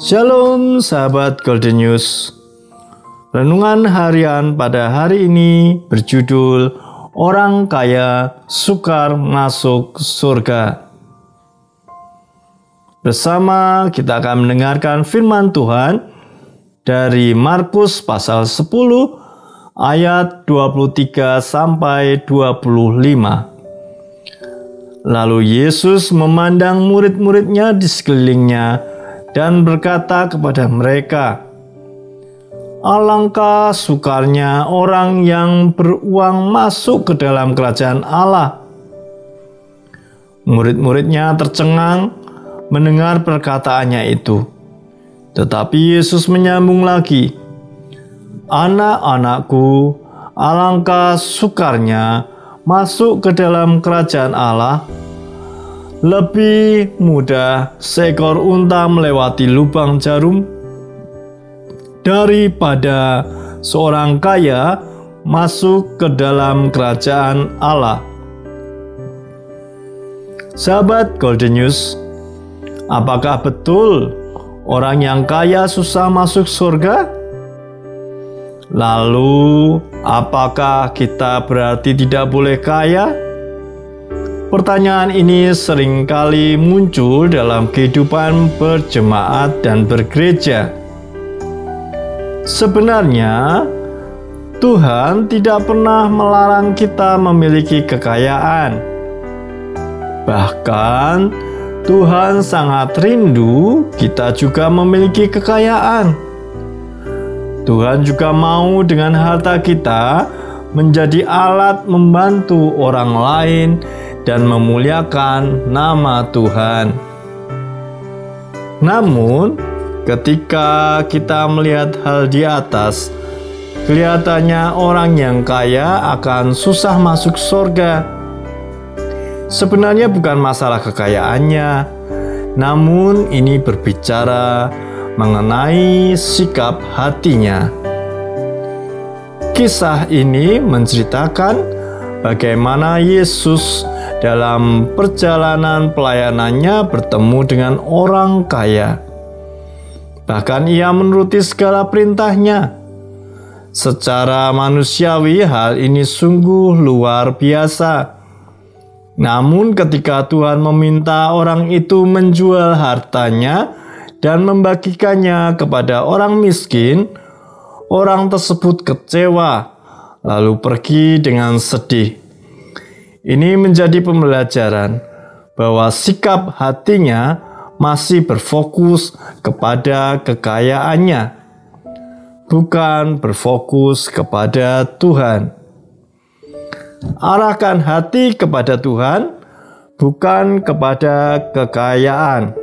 Shalom sahabat Golden News. Renungan harian pada hari ini berjudul Orang kaya sukar masuk surga. Bersama kita akan mendengarkan firman Tuhan dari Markus pasal 10 ayat 23 sampai 25. Lalu Yesus memandang murid-muridnya di sekelilingnya dan berkata kepada mereka, Alangkah sukarnya orang yang beruang masuk ke dalam kerajaan Allah. Murid-muridnya tercengang mendengar perkataannya itu. Tetapi Yesus menyambung lagi, Anak-anakku, alangkah sukarnya masuk ke dalam kerajaan Allah lebih mudah seekor unta melewati lubang jarum daripada seorang kaya masuk ke dalam kerajaan Allah. Sahabat Golden News, apakah betul orang yang kaya susah masuk surga? Lalu, apakah kita berarti tidak boleh kaya? Pertanyaan ini sering kali muncul dalam kehidupan berjemaat dan bergereja. Sebenarnya, Tuhan tidak pernah melarang kita memiliki kekayaan. Bahkan, Tuhan sangat rindu kita juga memiliki kekayaan. Tuhan juga mau dengan harta kita menjadi alat membantu orang lain dan memuliakan nama Tuhan. Namun, ketika kita melihat hal di atas, kelihatannya orang yang kaya akan susah masuk surga. Sebenarnya bukan masalah kekayaannya, namun ini berbicara mengenai sikap hatinya. Kisah ini menceritakan bagaimana Yesus dalam perjalanan pelayanannya bertemu dengan orang kaya. Bahkan ia menuruti segala perintahnya. Secara manusiawi hal ini sungguh luar biasa. Namun ketika Tuhan meminta orang itu menjual hartanya dan membagikannya kepada orang miskin, orang tersebut kecewa lalu pergi dengan sedih. Ini menjadi pembelajaran bahwa sikap hatinya masih berfokus kepada kekayaannya, bukan berfokus kepada Tuhan. Arahkan hati kepada Tuhan, bukan kepada kekayaan.